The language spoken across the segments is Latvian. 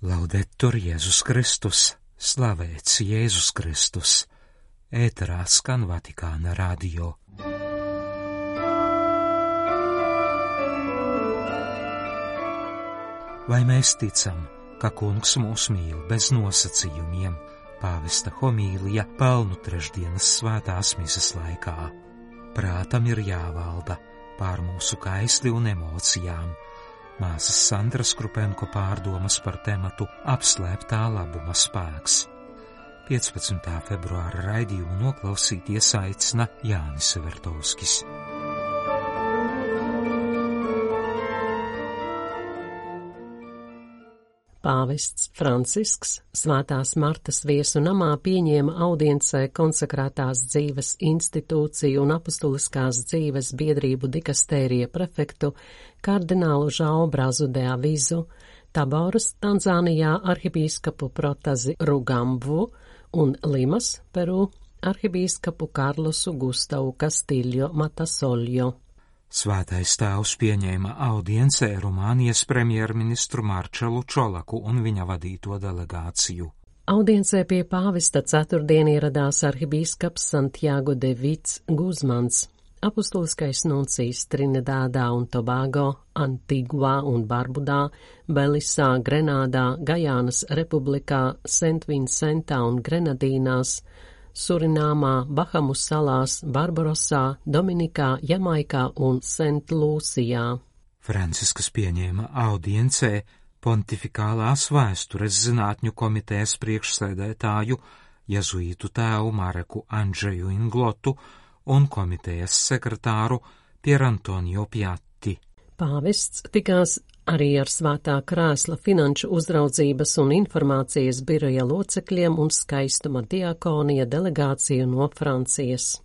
Laudetur Jēzus Kristus, slavēts Jēzus Kristus, ēterā skan Vatikāna radio. Vai mēs ticam, ka kungs mūs mīl bez nosacījumiem? Pāvesta homīlija pelnu trešdienas svētās misas laikā. Prātam ir jāvalda pār mūsu kaisli un emocijām. Māsas Sandras Krupenko pārdomas par tematu apslēptā labuma spēks. 15. februāra raidījumu noklausīties aicina Jānis Vertovskis. Pāvests Francisks Svētās Martas viesu namā pieņēma audiencē konsekrētās dzīves institūciju un apustuliskās dzīves biedrību dikastērija prefektu kardinālu Žau Brazu de Avizu, Taboras Tanzānijā arhibīskapu Protazi Rugambu un Limas, Peru, arhibīskapu Karlosu Gustavu Kastīļo Matasoļo. Svētais tēvs pieņēma audiencē Rumānijas premjerministru Marčelu Čolaku un viņa vadīto delegāciju. Audiencē pie pāvesta ceturtdien ieradās arhibīskaps Santiago de Vits Guzmans, apustuliskais nuncijs Trinidādā un Tobago, Antigua un Barbudā, Belisā, Grenādā, Gajānas republikā, Sentvincentā un Grenadīnās, Surināmā, Bahamu salās, Barbarosā, Dominikā, Jamaikā un Sentlūsijā. Franciskas pieņēma audiencē pontifikālās vēstures zinātņu komitejas priekšsēdētāju Jezuītu tēvu Mareku Andžeju Inglotu un komitejas sekretāru Pierantonio Piatti. Pāvests tikās arī ar svētā krēsla finanšu uzraudzības un informācijas biroja locekļiem un skaistuma diakonija delegāciju no Francijas.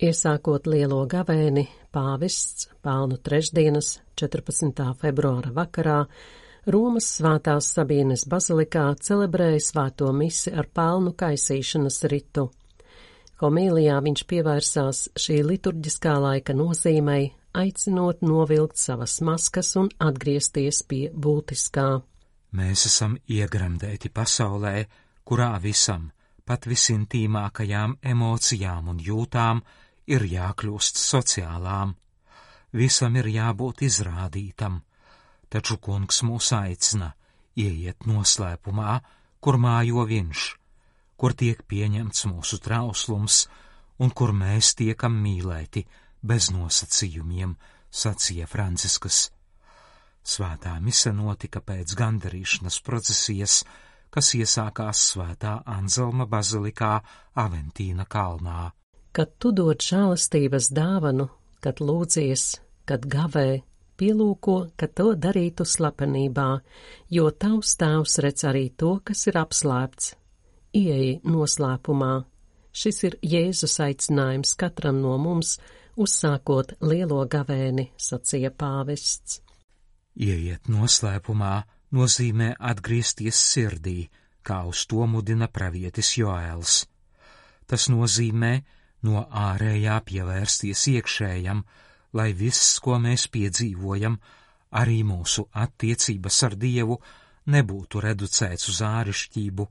Iesākot lielo gavēni, pāvests Pānu trešdienas 14. februāra vakarā Romas svētās Sabīnes bazilikā celebrēja svēto misi ar pelnu kaisīšanas ritu. Homīlijā viņš pievērsās šī liturģiskā laika nozīmei aicinot novilkt savas maskas un atgriezties pie būtiskā. Mēs esam iegremdēti pasaulē, kurā visam, pat visintīmākajām emocijām un jūtām, ir jākļūst sociālām. Visam ir jābūt izrādītam, taču kungs mūs aicina ieiet noslēpumā, kur mājo viņš, kur tiek pieņemts mūsu trauslums un kur mēs tiekam mīlēti bez nosacījumiem, sacīja Franciskas. Svētā mise notika pēc gandarīšanas procesijas, kas iesākās Svētā Anzelma bazilikā Aventīna kalnā. Kad tu dod žēlastības dāvanu, kad lūdzies, kad gavē, pielūko, ka to darītu slepenībā, jo tavs tēvs redz arī to, kas ir apslēpts. Ieej noslēpumā. Šis ir Jēzus aicinājums katram no mums, uzsākot lielo gavēni, sacīja pāvests. Ieiet noslēpumā nozīmē atgriezties sirdī, kā uz to mudina pravietis Joēls. Tas nozīmē no ārējā pievērsties iekšējam, lai viss, ko mēs piedzīvojam, arī mūsu attiecības ar Dievu, nebūtu reducēts uz ārišķību,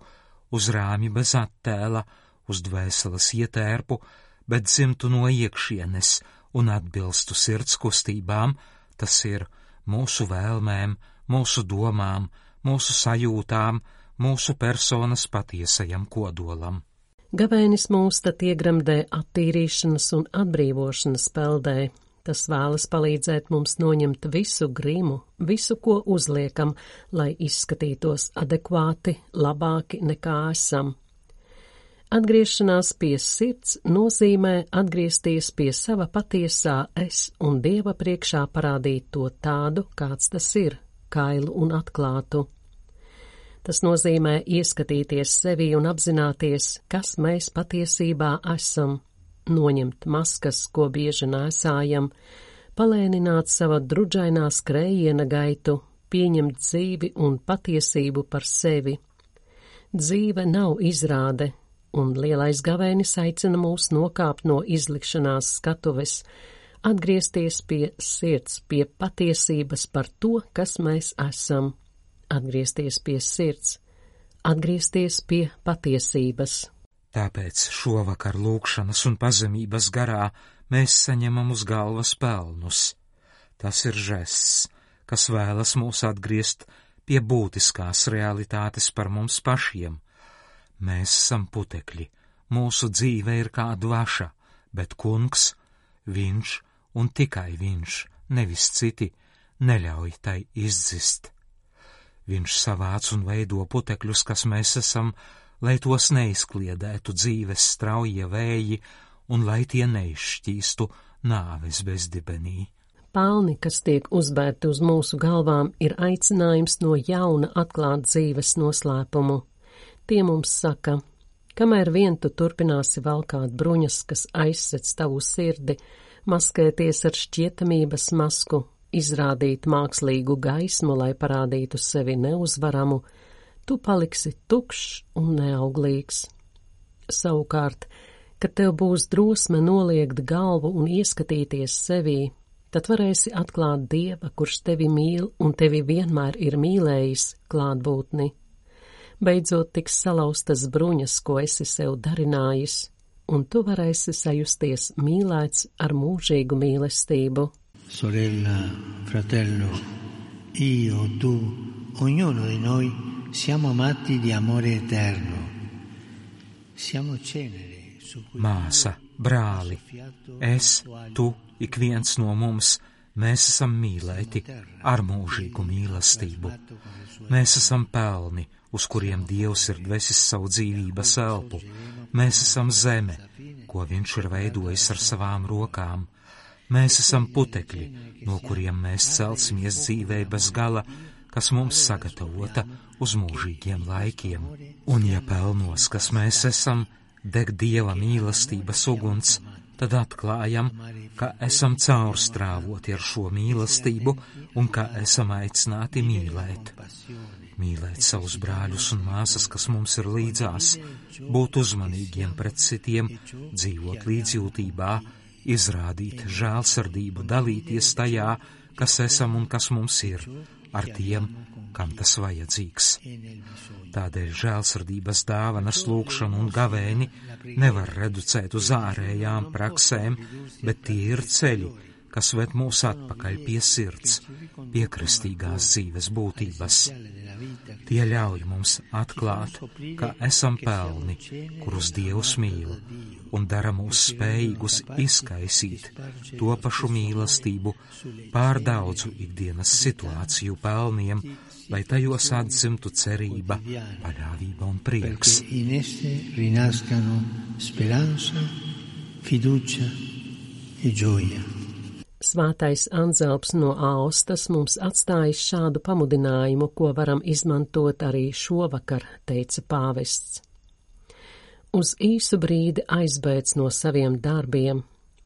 uz rāmi bez attēla, uz dvēseles ietērpu, bet dzimtu no iekšienes un atbilstu sirds kustībām, tas ir mūsu vēlmēm, mūsu domām, mūsu sajūtām, mūsu personas patiesajam kodolam. Gavēnis mūs tad iegremdē attīrīšanas un atbrīvošanas peldē. Tas vēlas palīdzēt mums noņemt visu grimu, visu, ko uzliekam, lai izskatītos adekvāti, labāki nekā esam. Atgriešanās pie sirds nozīmē atgriezties pie sava patiesā es un Dieva priekšā parādīt to tādu, kāds tas ir, kailu un atklātu. Tas nozīmē ieskatīties sevi un apzināties, kas mēs patiesībā esam, noņemt maskas, ko bieži nēsājam, palēnināt sava druģainā skrējiena gaitu, pieņemt dzīvi un patiesību par sevi. Dzīve nav izrāde, un lielais gavēnis aicina mūs nokāpt no izlikšanās skatuves, atgriezties pie sirds, pie patiesības par to, kas mēs esam, atgriezties pie sirds, atgriezties pie patiesības. Tāpēc šovakar lūkšanas un pazemības garā mēs saņemam uz galvas pelnus. Tas ir žests, kas vēlas mūs atgriezt pie būtiskās realitātes par mums pašiem. Mēs esam putekļi, mūsu dzīve ir kā dvaša, bet kungs, viņš un tikai viņš, nevis citi, neļauj tai izdzist. Viņš savāc un veido putekļus, kas mēs esam, lai tos neizkliedētu dzīves straujie vēji un lai tie neizšķīstu nāves bezdibenī. Palni, kas tiek uzbērti uz mūsu galvām, ir aicinājums no jauna atklāt dzīves noslēpumu. Tie mums saka, kamēr vien tu turpināsi valkāt bruņas, kas aizsec tavu sirdi, maskēties ar šķietamības masku, izrādīt mākslīgu gaismu, lai parādītu sevi neuzvaramu, tu paliksi tukšs un neauglīgs. Savukārt, kad tev būs drosme noliegt galvu un ieskatīties sevī, tad varēsi atklāt Dieva, kurš tevi mīl un tevi vienmēr ir mīlējis, klātbūtni. Beidzot tiks salauztas bruņas, ko esi sev darinājis, un tu varēsi sajusties mīlēts ar mūžīgu mīlestību. Sorella, fratello, io, tu, ognuno di noi siamo amati di amore eterno. Siamo ceneri māsa, brāli, es, tu, ik viens no mums, mēs esam mīlēti ar mūžīgu mīlestību. Mēs esam pelni, uz kuriem Dievs ir dvesis savu dzīvības elpu. Mēs esam zeme, ko Viņš ir veidojis ar savām rokām. Mēs esam putekļi, no kuriem mēs celsimies dzīvē bez gala, kas mums sagatavota uz mūžīgiem laikiem. Un ja pelnos, kas mēs esam, deg dieva mīlestības uguns, tad atklājam, ka esam caurstrāvoti ar šo mīlestību un ka esam aicināti mīlēt. Mīlēt savus brāļus un māsas, kas mums ir līdzās, būt uzmanīgiem pret citiem, dzīvot līdzjūtībā, izrādīt žēlsardību, dalīties tajā, kas esam un kas mums ir, ar tiem, kam tas vajadzīgs. Tādēļ žēlsardības dāvanas lūkšanu un gavēni nevar reducēt uz ārējām praksēm, bet tie ir ceļi, kas ved mūs atpakaļ pie sirds, pie kristīgās dzīves būtības. Tie ļauj mums atklāt, ka esam pelni, kurus Dievs mīl, un dara mūs spējīgus izkaisīt to pašu mīlestību pār daudzu ikdienas situāciju pelniem, lai tajos atzimtu cerība, paļāvība un prieks. E Svētais Anzelps no Austas mums atstājis šādu pamudinājumu, ko varam izmantot arī šovakar, teica pāvests. Uz īsu brīdi aizbēdz no saviem darbiem,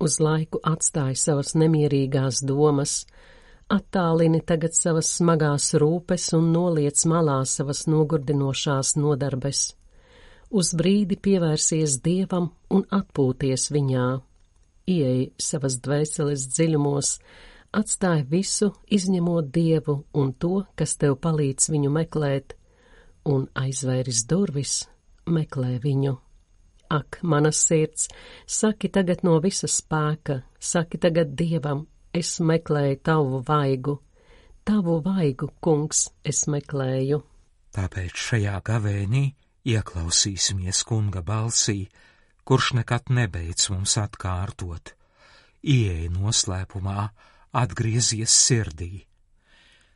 uz laiku atstāja savas nemierīgās domas, attālini tagad savas smagās rūpes un noliec malā savas nogurdinošās nodarbes. Uz brīdi pievērsies dievam un atpūties viņā. Ieej savas dvēseles dziļumos, atstāj visu, izņemot dievu un to, kas tev palīdz viņu meklēt, un aizvēris durvis, meklē viņu. Ak, manas sirds, saki tagad no visa spēka, saki tagad dievam, es meklēju tavu vaigu, tavu vaigu, kungs, es meklēju. Tāpēc šajā gavēnī ieklausīsimies kunga balsī, kurš nekad nebeidz mums atkārtot. Ieej noslēpumā, atgriezies sirdī.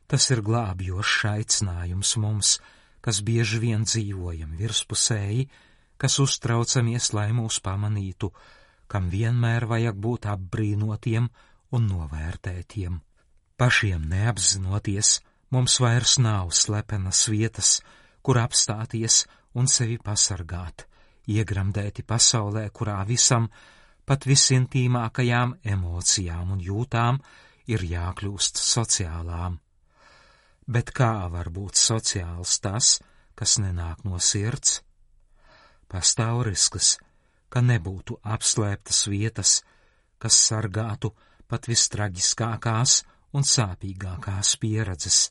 Tas ir glābjošs aicinājums mums, kas bieži vien dzīvojam virspusēji, kas uztraucamies, lai mūs pamanītu, kam vienmēr vajag būt apbrīnotiem un novērtētiem. Pašiem neapzinoties, mums vairs nav slepenas vietas, kur apstāties un sevi pasargāt, iegramdēti pasaulē, kurā visam, pat visintīmākajām emocijām un jūtām ir jākļūst sociālām. Bet kā var būt sociāls tas, kas nenāk no sirds? Pastāv risks, ka nebūtu apslēptas vietas, kas sargātu pat vistraģiskākās un sāpīgākās pieredzes.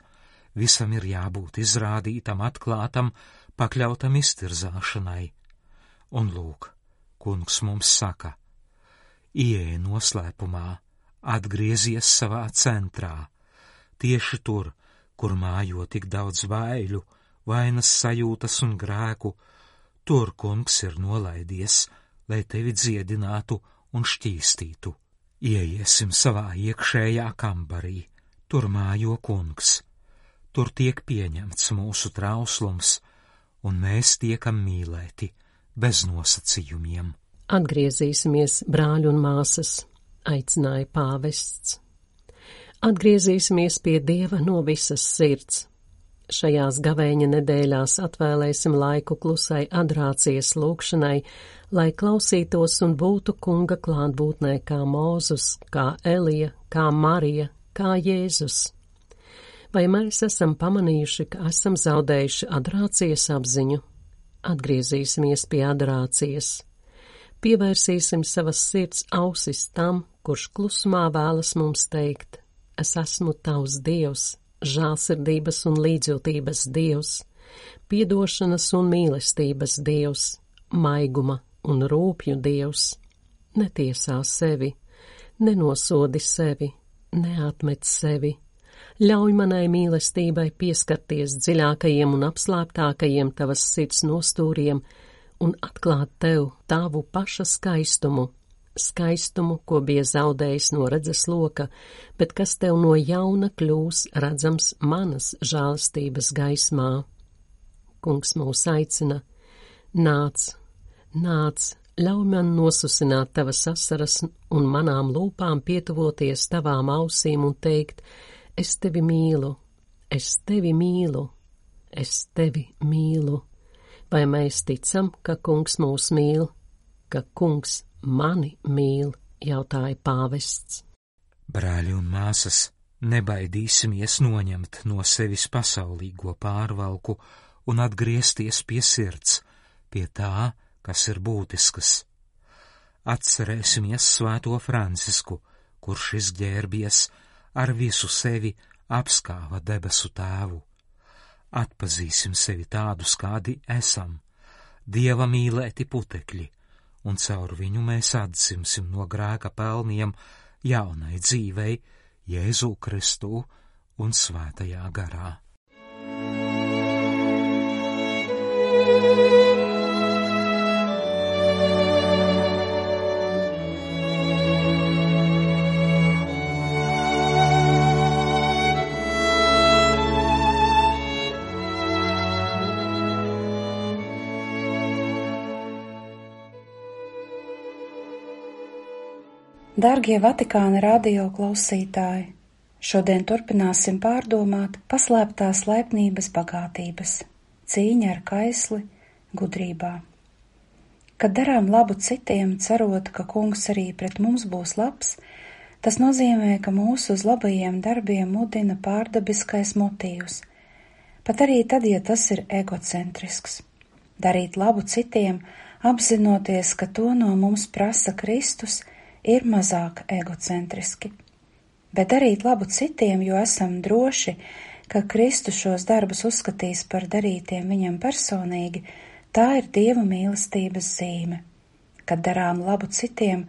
Visam ir jābūt izrādītam, atklātam, pakļautam iztirzāšanai. Un lūk, kungs mums saka: Ieej noslēpumā, atgriezies savā centrā, tieši tur, kur mājo tik daudz vaiļu, vainas sajūtas un grēku, tur kungs ir nolaidies, lai tevi dziedinātu un šķīstītu. Ieiesim savā iekšējā kambarī, tur mājo kungs, tur tiek pieņemts mūsu trauslums, un mēs tiekam mīlēti bez nosacījumiem. Atgriezīsimies, brāļi un māsas, aicināja pāvests. Atgriezīsimies pie Dieva no visas sirds. Šajās gavēņa nedēļās atvēlēsim laiku klusai adrācijas lūkšanai, lai klausītos un būtu kunga klātbūtnē kā Mūzus, kā Elija, kā Marija, kā Jēzus. Vai mēs esam pamanījuši, ka esam zaudējuši adrācijas apziņu? Atgriezīsimies pie adrācijas. Pievērsīsim savas sirds ausis tam, kurš klusumā vēlas mums teikt es esmu tavs dievs, žālsirdības un līdzjūtības dievs, piedošanas un mīlestības dievs, maiguma un rūpju dievs. Netiesā sevi, nenosodi sevi, neatmet sevi. Ļauj manai mīlestībai pieskarties dziļākajiem un apslēptākajiem tavas sirds nostūriem un atklāt tev tavu paša skaistumu, skaistumu, ko bija zaudējis no redzes loka, bet kas tev no jauna kļūs redzams manas žālstības gaismā. Kungs mūs aicina, nāc, nāc, ļauj man nosusināt tavas asaras un manām lūpām pietuvoties tavām ausīm un teikt, es tevi mīlu, es tevi mīlu, es tevi mīlu. Vai mēs ticam, ka kungs mūs mīl, ka kungs mani mīl, jautāja pāvests. Brāļi un māsas, nebaidīsimies noņemt no sevis pasaulīgo pārvalku un atgriezties pie sirds, pie tā, kas ir būtisks. Atcerēsimies svēto Francisku, kurš izģērbies ar visu sevi apskāva debesu tēvu. Atpazīsim sevi tādus, kādi esam, dieva mīlēti putekļi, un caur viņu mēs atdzimsim no grēka pelniem jaunai dzīvei Jēzu Kristu un Svētajā garā. thank you Dārgie Vatikāna radio klausītāji, šodien turpināsim pārdomāt paslēptās laipnības bagātības, cīņa ar kaisli, gudrībā. Kad darām labu citiem, cerot, ka kungs arī pret mums būs labs, tas nozīmē, ka mūsu uz labajiem darbiem mudina pārdabiskais motīvs, pat arī tad, ja tas ir egocentrisks. Darīt labu citiem, apzinoties, ka to no mums prasa Kristus, ir mazāk egocentriski. Bet darīt labu citiem, jo esam droši, ka Kristus šos darbus uzskatīs par darītiem viņam personīgi, tā ir Dieva mīlestības zīme. Kad darām labu citiem,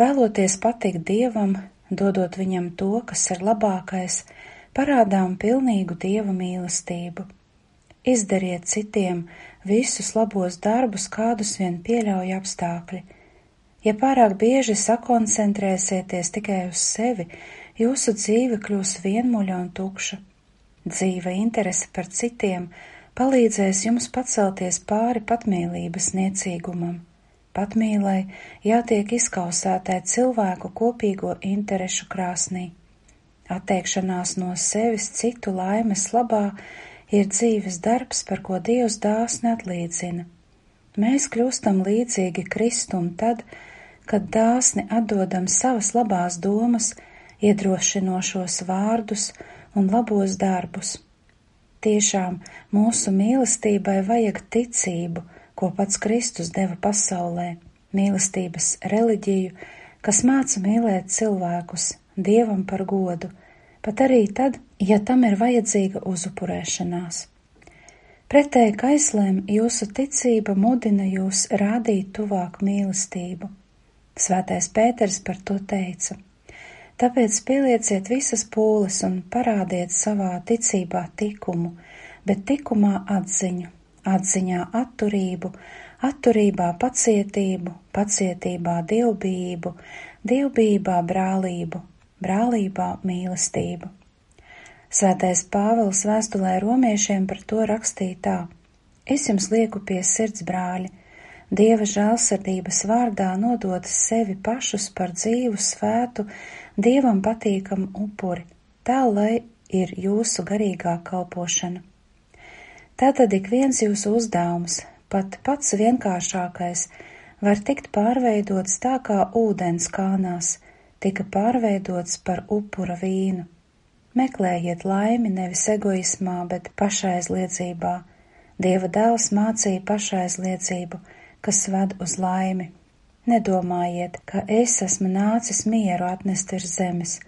vēloties patikt Dievam, dodot viņam to, kas ir labākais, parādām pilnīgu Dieva mīlestību. Izdariet citiem visus labos darbus, kādus vien pieļauj apstākļi Ja pārāk bieži sakoncentrēsieties tikai uz sevi, jūsu dzīve kļūs vienmuļa un tukša. Dzīve interese par citiem palīdzēs jums pacelties pāri patmīlības niecīgumam. Patmīlai jātiek izkausētai cilvēku kopīgo interešu krāsnī. Atteikšanās no sevis citu laimes labā ir dzīves darbs, par ko Dievs dāsni atlīdzina. Mēs kļūstam līdzīgi Kristum tad, kad dāsni atdodam savas labās domas, iedrošinošos vārdus un labos darbus. Tiešām mūsu mīlestībai vajag ticību, ko pats Kristus deva pasaulē, mīlestības reliģiju, kas māca mīlēt cilvēkus, Dievam par godu, pat arī tad, ja tam ir vajadzīga uzupurēšanās. Pretēji kaislēm jūsu ticība mudina jūs rādīt tuvāk mīlestību. Svētais Pēters par to teica. Tāpēc pielieciet visas pūles un parādiet savā ticībā tikumu, bet tikumā atziņu, atziņā atturību, atturībā pacietību, pacietībā dievbijību, dievbijībā brālību, brālībā mīlestību. Svētais Pāvils vēstulē romiešiem par to rakstīja tā: Es jums lieku pie sirds, brāļi, Dieva žēlsirdības vārdā nodot sevi pašus par dzīvu, svētu, Dievam patīkamu upuri, tā lai ir jūsu garīgā kalpošana. Tātad ik viens jūsu uzdevums, pat pats vienkāršākais, var tikt pārveidots tā kā ūdens kānās tika pārveidots par upura vīnu. Meklējiet laimi nevis egoismā, bet pašaizliedzībā. Dieva dēls mācīja pašaizliedzību, kas ved uz laimi. Nedomājiet, ka es esmu nācis mieru atnest virs zemes.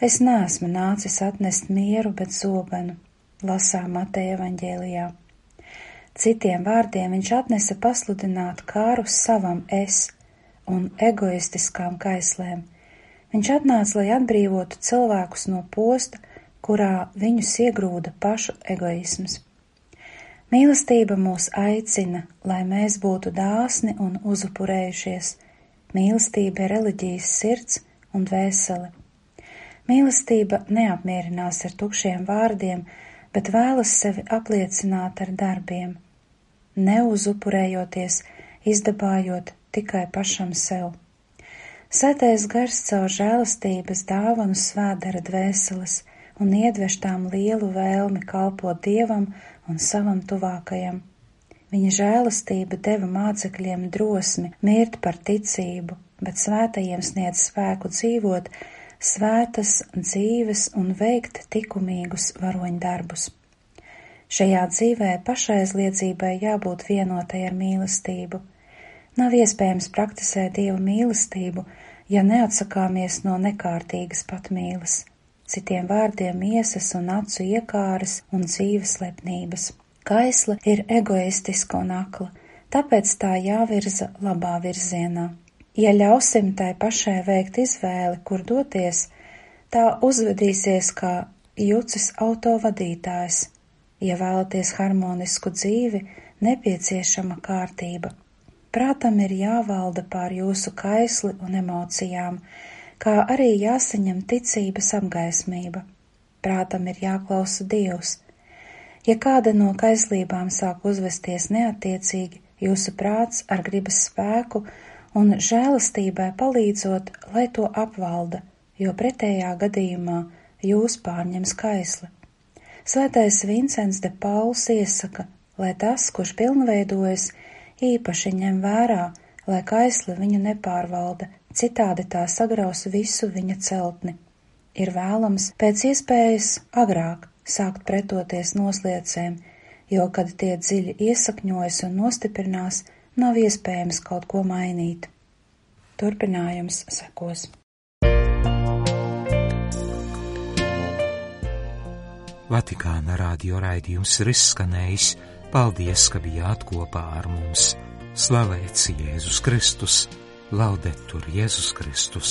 Es neesmu nācis atnest mieru, bet zobenu. Lasām Mateja evaņģēlijā. Citiem vārdiem viņš atnesa pasludināt kāru savam es un egoistiskām kaislēm. Viņš atnāca, lai atbrīvotu cilvēkus no posta, kurā viņus iegrūda pašu egoisms. Mīlestība mūs aicina, lai mēs būtu dāsni un uzupurējušies. Mīlestība ir reliģijas sirds un dvēsele. Mīlestība neapmierinās ar tukšiem vārdiem, bet vēlas sevi apliecināt ar darbiem, neuzupurējoties, izdabājot tikai pašam sev. Sētais gars caur žēlastības dāvanu svēdara dvēseles un iedveš tām lielu vēlmi kalpot Dievam un savam tuvākajam. Viņa žēlastība deva mācekļiem drosmi mirt par ticību, bet svētajiem sniedz spēku dzīvot svētas dzīves un veikt likumīgus varoņdarbus. Šajā dzīvē pašaizliedzībai jābūt vienotai ar mīlestību. Nav iespējams praktizēt dievu mīlestību, ja neatsakāmies no nekārtīgas patmīles, citiem vārdiem miesas un acu iekāras un dzīves lepnības. Kaisla ir egoistiska un akla, tāpēc tā jāvirza labā virzienā. Ja ļausim tai pašai veikt izvēli, kur doties, tā uzvedīsies kā jucis autovadītājs. Ja vēlaties harmonisku dzīvi, nepieciešama kārtība. Prātam ir jāvalda pār jūsu kaisli un emocijām, kā arī jāsaņem ticības apgaismība. Prātam ir jāklausa Dievs. Ja kāda no kaislībām sāk uzvesties neatiecīgi, jūsu prāts ar gribas spēku un žēlastībai palīdzot, lai to apvalda, jo pretējā gadījumā jūs pārņems kaisli. Svētais Vincents de Pauls iesaka, lai tas, kurš pilnveidojas, īpaši ņem vērā, lai kaisli viņu nepārvalda, citādi tā sagraus visu viņa celtni. Ir vēlams pēc iespējas agrāk sākt pretoties nosliecēm, jo, kad tie dziļi iesakņojas un nostiprinās, nav iespējams kaut ko mainīt. Turpinājums sekos. Vatikāna radio raidījums ir izskanējis. Paldies, ka bijāt kopā ar mums! Slavēts Jēzus Kristus! Laudetur Jēzus Kristus!